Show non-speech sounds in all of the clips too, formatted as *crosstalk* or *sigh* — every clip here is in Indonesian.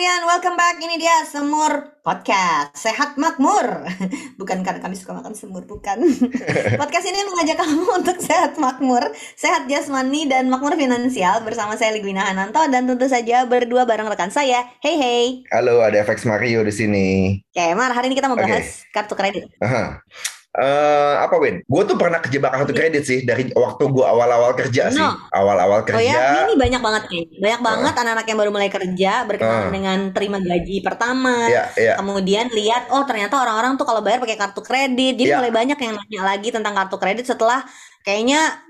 Semurian, welcome back. Ini dia Semur Podcast. Sehat makmur. *laughs* Bukan karena kami suka makan semur, bukan. *laughs* Podcast ini mengajak kamu *laughs* untuk sehat makmur, sehat jasmani dan makmur finansial bersama saya Ligwina Hananto dan tentu saja berdua bareng rekan saya. Hey hey. Halo, ada FX Mario di sini. Oke, Mar, hari ini kita mau bahas kartu kredit. Aha. Eh, apa Win? Gue tuh pernah kejebak kartu kredit sih dari waktu gue awal-awal kerja sih. No. Awal-awal Oh ya, kerja. ini banyak banget nih. Banyak banget anak-anak yang baru mulai kerja berkenaan Ah. dengan terima gaji pertama. Iya, iya. Kemudian lihat, oh ternyata orang-orang tuh kalau bayar pakai kartu kredit. Jadi Iya. mulai banyak yang nanya lagi tentang kartu kredit setelah kayaknya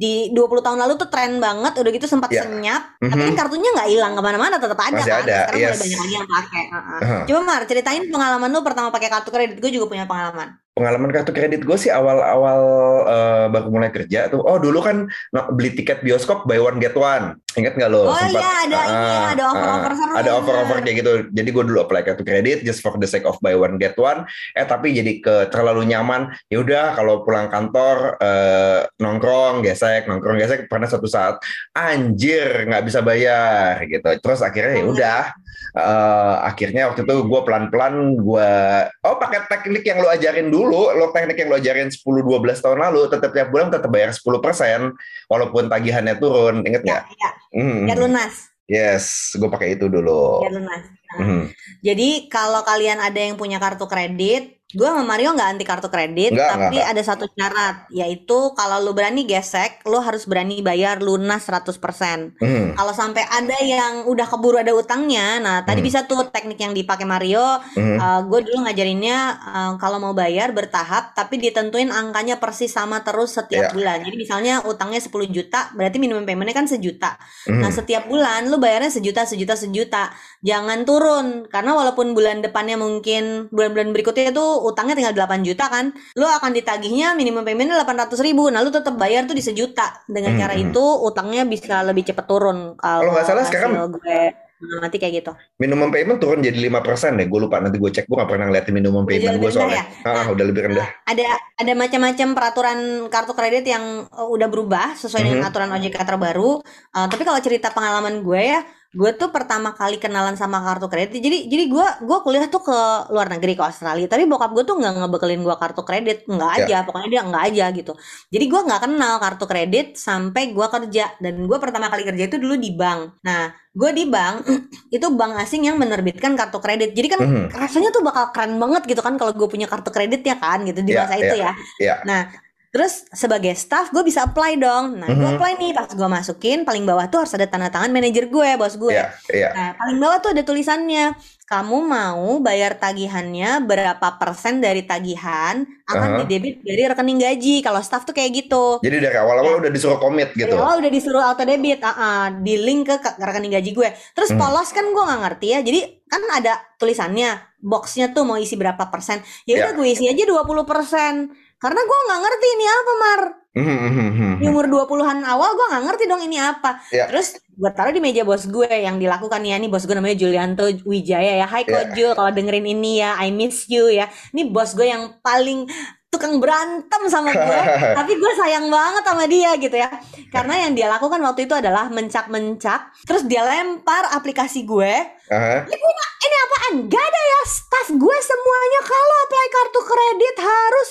di 20 tahun lalu tuh tren banget. Udah gitu sempat Iya. senyap. Tapi Mhm. kan kartunya nggak hilang ke mana-mana, tetap ada Masih kan. ada, Sekarang yes. mulai banyak lagi yang pakai. Heeh. Aha. Coba Mar, ceritain pengalaman lu pertama pakai kartu kredit. Gue juga punya pengalaman. Pengalaman kartu kredit gue sih awal-awal eh, baru mulai kerja tuh. Oh dulu kan beli tiket bioskop buy one get one. Ingat nggak lo? Oh iya, ada ini ya, Ah, ada offer-offer ah, seru. Ada offer-offer bener. kayak gitu. Jadi gue dulu apply kartu kredit just for the sake of buy one get one. Eh tapi jadi ke terlalu nyaman. Ya udah kalau pulang kantor eh, nongkrong gesek, nongkrong gesek. Pernah suatu saat anjir nggak bisa bayar gitu. Terus akhirnya ya Hmm. udah. eh, akhirnya waktu itu gue pelan-pelan gue oh pakai teknik yang lo ajarin dulu lo teknik yang lo ajarin 10-12 tahun lalu tetap tiap bulan tetap bayar 10% walaupun tagihannya turun inget Ya, nggak? ya. Hmm. Biar lunas. Yes, gue pakai itu dulu. Biar lunas. Nah, Hmm. Jadi kalau kalian ada yang punya kartu kredit, gue sama Mario nggak anti kartu kredit, Nggak, tapi nggak, ada satu syarat, yaitu kalau lu berani gesek, lu harus berani bayar lunas 100%. Hmm. Kalau sampai ada yang udah keburu ada utangnya, nah tadi Hmm. bisa tuh teknik yang dipakai Mario, Hmm. gue dulu ngajarinnya eh, kalau mau bayar bertahap, tapi ditentuin angkanya persis sama terus setiap Iya. bulan. Jadi misalnya utangnya 10 juta, berarti minimum paymentnya kan sejuta. Hmm. Nah, setiap bulan lu bayarnya sejuta, sejuta, sejuta. Jangan turun karena walaupun bulan depannya mungkin bulan-bulan berikutnya itu utangnya tinggal 8 juta kan, lu akan ditagihnya minimum paymentnya 800 ribu. Nah, lu tetap bayar tuh di sejuta. Dengan Hmm, cara hmm. itu utangnya bisa lebih cepet turun. Kalau nggak salah sekarang- gue mengamati kayak gitu. minimum payment turun jadi 5% deh. Gue lupa nanti gue cek. Gue nggak pernah ngeliatin minimum payment gue soalnya. ya? Ah, udah lebih rendah. Ada ada macam-macam peraturan kartu kredit yang uh, udah berubah sesuai dengan Mhm. aturan OJK terbaru. Uh, tapi kalau cerita pengalaman gue ya, gue tuh pertama kali kenalan sama kartu kredit. Jadi jadi gue gue kuliah tuh ke luar negeri ke Australia. Tapi bokap gue tuh nggak ngebekelin gue kartu kredit, nggak Ya. aja. Pokoknya dia nggak aja gitu. Jadi gue nggak kenal kartu kredit sampai gue kerja. Dan gue pertama kali kerja itu dulu di bank. Nah gue di bank *clears throat* itu bank asing yang menerbitkan kartu kredit. Jadi kan Mhm. rasanya tuh bakal keren banget gitu kan kalau gue punya kartu kredit ya kan gitu di Iya, masa itu ya. Iya. Nah, terus sebagai staff gue bisa apply dong. Nah, gue Mhm. apply nih pas gue masukin paling bawah tuh harus ada tanda tangan manajer gue, bos gue. Iya, iya. Nah, paling bawah tuh ada tulisannya, kamu mau bayar tagihannya berapa persen dari tagihan akan Aha. didebit dari rekening gaji. Kalau staff tuh kayak gitu. Jadi dari awal-awal udah disuruh komit Dari gitu. awal udah disuruh auto debit, ah, di link ke ke rekening gaji gue. Terus Hmm. polos kan gue nggak ngerti ya. Jadi kan ada tulisannya, boxnya tuh mau isi berapa persen. Ya udah Ya. gue isi aja 20 persen. Karena gue nggak ngerti ini apa Mar. Hmm, hmm, hmm. Di umur 20-an awal gue nggak ngerti dong ini apa. Ya. Terus gue taruh di meja bos gue yang dilakukan ya. Ini bos gue namanya Julianto Wijaya ya. Hai. Ko Jul, kalau dengerin ini ya, I miss you ya. Ini bos gue yang paling tukang berantem sama gue. *laughs* tapi gue sayang banget sama dia gitu ya. Karena yang dia lakukan waktu itu adalah mencak-mencak. Terus dia lempar aplikasi gue. Ini punya ini apaan? Gak ada ya staff gue semuanya kalau apply kartu kredit harus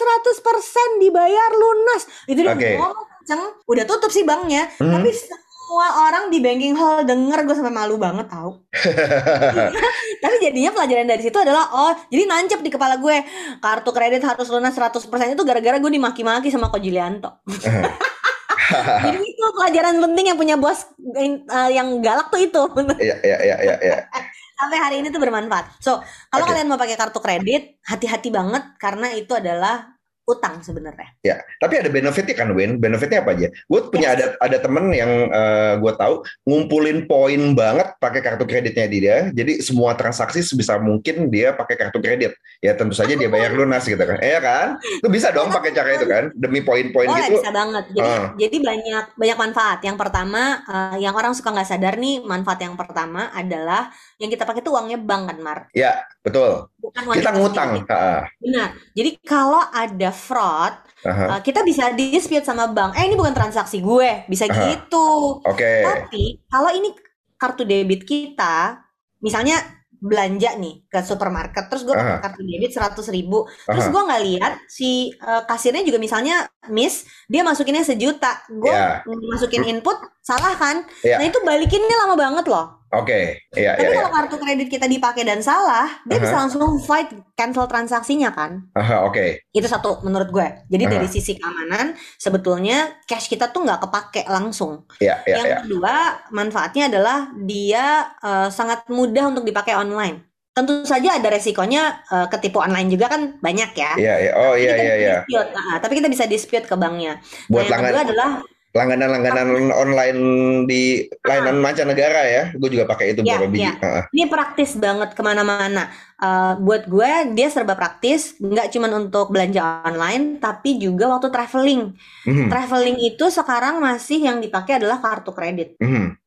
100% dibayar lunas. Itu Oke. ngomong kenceng. Udah tutup sih banknya, Hmm. tapi semua orang di banking hall denger gue sampai malu banget tau. *laughs* tapi jadinya pelajaran dari situ adalah oh, jadi nancep di kepala gue kartu kredit harus lunas 100% itu gara-gara gue dimaki-maki sama Ko Julianto. *laughs* jadi itu pelajaran penting yang punya bos eh, yang galak tuh itu. Iya, iya, iya, iya, iya. *laughs* sampai hari ini tuh bermanfaat. So, kalau Oke. kalian mau pakai kartu kredit, hati-hati banget karena itu adalah utang sebenarnya. Ya, tapi ada benefitnya kan, Win? Benefitnya apa aja? Gue punya ada ada temen yang uh, gue tahu ngumpulin poin banget pakai kartu kreditnya dia. Jadi semua transaksi sebisa mungkin dia pakai kartu kredit. Ya tentu saja dia bayar *laughs* lunas gitu kan. Iya kan? Itu bisa dong pakai cara itu kan? Demi poin-poin gitu. bisa banget. Jadi uh. jadi banyak banyak manfaat. Yang pertama, uh, yang orang suka nggak sadar nih, manfaat yang pertama adalah yang kita pakai itu uangnya bank kan, Mar? Ya, betul. Bukan uang kita ngutang. Benar. Jadi kalau ada fraud, uh, kita bisa dispute sama bank. Eh ini bukan transaksi gue, bisa uh-huh. gitu. Oke. Okay. Tapi kalau ini kartu debit kita, misalnya belanja nih ke supermarket terus gue pakai kartu debit seratus ribu terus gue nggak lihat si uh, kasirnya juga misalnya miss dia masukinnya sejuta gue yeah. masukin input salah kan yeah. nah itu balikinnya lama banget loh Oke, okay. iya, Tapi iya, kalau iya. kartu kredit kita dipakai dan salah, dia uh -huh. bisa langsung fight cancel transaksinya kan? Uh -huh, Oke. Okay. Itu satu menurut gue. Jadi uh -huh. dari sisi keamanan, sebetulnya cash kita tuh nggak kepake langsung. Iya, iya, Yang iya. kedua, manfaatnya adalah dia uh, sangat mudah untuk dipakai online. Tentu saja ada resikonya uh, ketipu online juga kan banyak ya. Iya, iya. Oh iya, iya, iya. Nah, tapi kita bisa dispute ke banknya. Buat nah, yang kedua adalah langganan-langganan online di layanan mancanegara ya. Gue juga pakai itu ya, beberapa biji. Ya. Ini praktis banget ke mana-mana uh, buat gue dia serba praktis nggak cuma untuk belanja online tapi juga waktu traveling mm-hmm. traveling itu sekarang masih yang dipakai adalah kartu kredit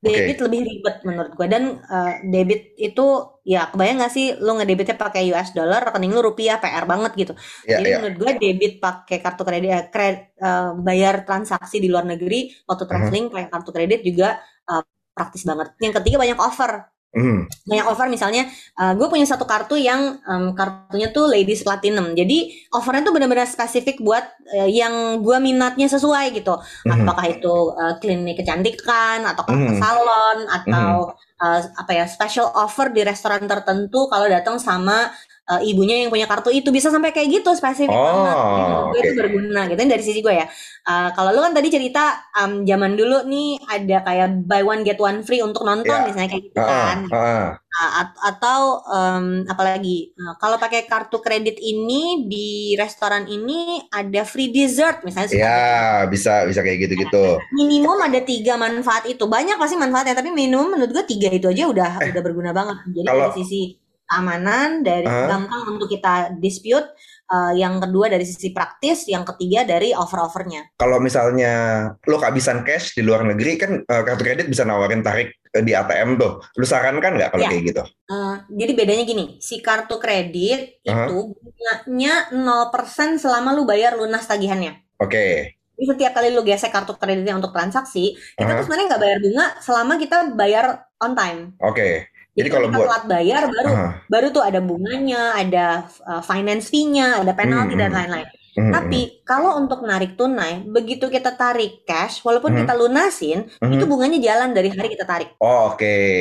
debit okay. lebih ribet menurut gue dan uh, debit itu ya kebayang nggak sih lo ngedebitnya pakai US dollar rekening lo rupiah PR banget gitu yeah, jadi yeah. menurut gue debit pakai kartu kredit uh, kred, uh, bayar transaksi di luar negeri waktu mhm. traveling mm-hmm. pakai kartu kredit juga uh, praktis banget yang ketiga banyak offer Mm. Banyak offer misalnya, uh, gue punya satu kartu yang um, kartunya tuh Ladies Platinum. Jadi offernya tuh benar-benar spesifik buat uh, yang gue minatnya sesuai gitu. Mm. Apakah itu uh, klinik kecantikan atau mm. salon atau mm. uh, apa ya special offer di restoran tertentu kalau datang sama uh, ibunya yang punya kartu itu bisa sampai kayak gitu spesifik oh, banget. Okay. Itu berguna gitu dari sisi gue ya. Uh, kalau lu kan tadi cerita um, zaman dulu nih ada kayak buy one get one free untuk nonton yeah. misalnya kayak gitu uh, kan. Uh. Uh, atau um, apalagi uh, kalau pakai kartu kredit ini di restoran ini ada free dessert misalnya. Ya yeah, bisa bisa kayak gitu-gitu. Minimum ada tiga manfaat itu banyak pasti manfaatnya tapi minimum menurut gue tiga itu aja udah eh, udah berguna banget. Jadi kalau, dari sisi keamanan, dari uh. gampang untuk kita dispute, uh, yang kedua dari sisi praktis, yang ketiga dari offer-offernya. Kalau misalnya lo kehabisan cash di luar negeri kan uh, kartu kredit bisa nawarin tarik di ATM tuh. Lu sarankan nggak kalau ya. kayak gitu? Uh, jadi bedanya gini, si kartu kredit uh -huh. itu bunganya 0% selama lu bayar lunas tagihannya. Oke. Okay. Jadi setiap kali lu gesek kartu kreditnya untuk transaksi, kita uh -huh. tuh sebenarnya nggak bayar bunga selama kita bayar on time. Oke. Okay. Jadi kalau buat telat bayar baru uh, baru tuh ada bunganya, ada uh, finance fee-nya, ada penalti hmm, dan lain-lain. Hmm, Tapi kalau untuk narik tunai, begitu kita tarik cash, walaupun hmm. kita lunasin, hmm. itu bunganya jalan dari hari kita tarik. Oh, Oke. Okay.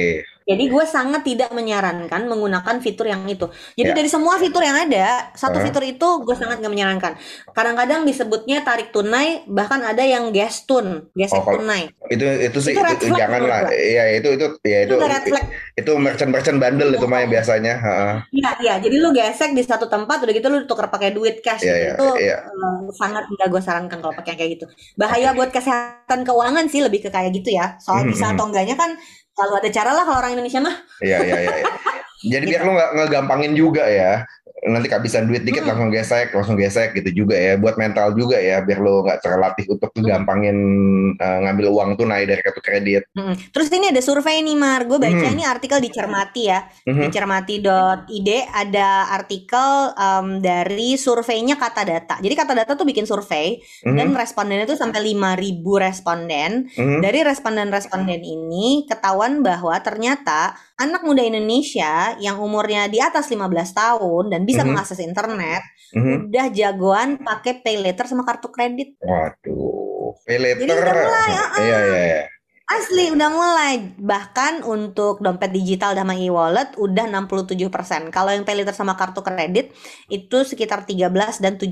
Jadi gue sangat tidak menyarankan menggunakan fitur yang itu. Jadi yeah. dari semua fitur yang ada, satu uh. fitur itu gue sangat gak menyarankan. Kadang-kadang disebutnya tarik tunai, bahkan ada yang gestun, gesek oh, tunai. Itu itu sih itu, itu jangan lah. Iya itu itu ya itu itu, itu merchant merchant bundle itu mah biasanya. Iya iya. Jadi lu gesek di satu tempat, udah gitu lu tukar pakai duit cash. Yeah, gitu. Itu yeah. uh, sangat tidak gue sarankan kalau pakai kayak gitu. Bahaya buat kesehatan keuangan sih lebih ke kayak gitu ya. Soal hmm, bisa hmm, hmm. atau enggaknya kan Selalu ada cara lah kalau orang Indonesia mah. Iya, iya, iya. iya. Jadi biar lo nggak ngegampangin juga ya nanti kehabisan duit dikit hmm. langsung gesek langsung gesek gitu juga ya buat mental juga ya biar lo nggak terlatih untuk gampangin uh, ngambil uang tunai dari kartu kredit. Hmm. Terus ini ada survei nih Mar, gue baca hmm. ini artikel di Cermati ya, hmm. di cermati.id ada artikel um, dari surveinya kata data. Jadi kata data tuh bikin survei hmm. dan respondennya tuh sampai 5000 responden. Hmm. Dari responden-responden ini ketahuan bahwa ternyata anak muda Indonesia yang umurnya di atas 15 tahun dan bisa mm -hmm. mengakses internet mm -hmm. udah jagoan pakai pay later sama kartu kredit. Waduh, pay later. Jadi udah mulai, uh, iya iya iya. Asli udah mulai bahkan untuk dompet digital sama e-wallet udah 67%. Kalau yang pay later sama kartu kredit itu sekitar 13 dan 7%.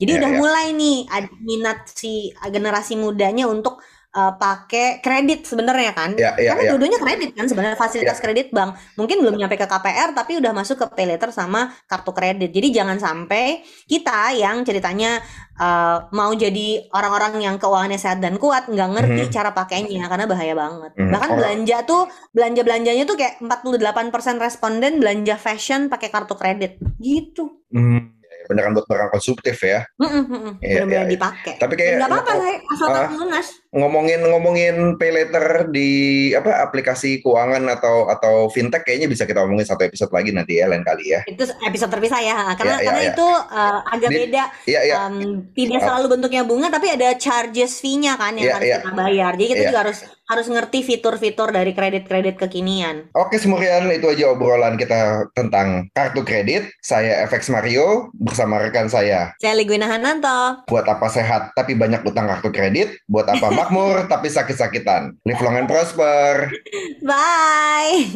Jadi yeah, udah yeah. mulai nih minat si generasi mudanya untuk uh, pakai kredit sebenarnya kan. Ya, ya, Karena ya. dua-duanya kredit kan sebenarnya fasilitas Ya. kredit bank. Mungkin belum nyampe ke KPR tapi udah masuk ke pay later sama kartu kredit. Jadi jangan sampai kita yang ceritanya uh, mau jadi orang-orang yang keuangannya sehat dan kuat nggak ngerti Mhm. cara pakainya karena bahaya banget. Mhm. Bahkan Orang- belanja tuh belanja-belanjanya tuh kayak 48% responden belanja fashion pakai kartu kredit. Gitu. Hmm, ya, beneran buat barang konsumtif ya. Mm-mm. Iya, Bener-bener iya, iya. dipakai. Tapi kayak nggak apa-apa oh, asal lunas. Ngomongin ngomongin pay later di apa aplikasi keuangan atau atau fintech kayaknya bisa kita omongin satu episode lagi nanti ya lain kali ya. Itu episode terpisah ya, karena Iya, iya, karena iya. itu uh, agak Di- beda. Iya iya. Um, tidak Oh. selalu bentuknya bunga, tapi ada charges fee-nya kan yang Iya, harus iya. kita bayar. Jadi kita Iya. juga harus harus ngerti fitur-fitur dari kredit-kredit kekinian. Oke Semurian itu aja obrolan kita tentang kartu kredit. Saya FX Mario bersama rekan saya. Saya Liguina Hananto. Buat apa sehat tapi banyak utang kartu kredit? Buat apa *laughs* makmur tapi sakit-sakitan? Live long and prosper. Bye.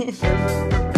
*laughs*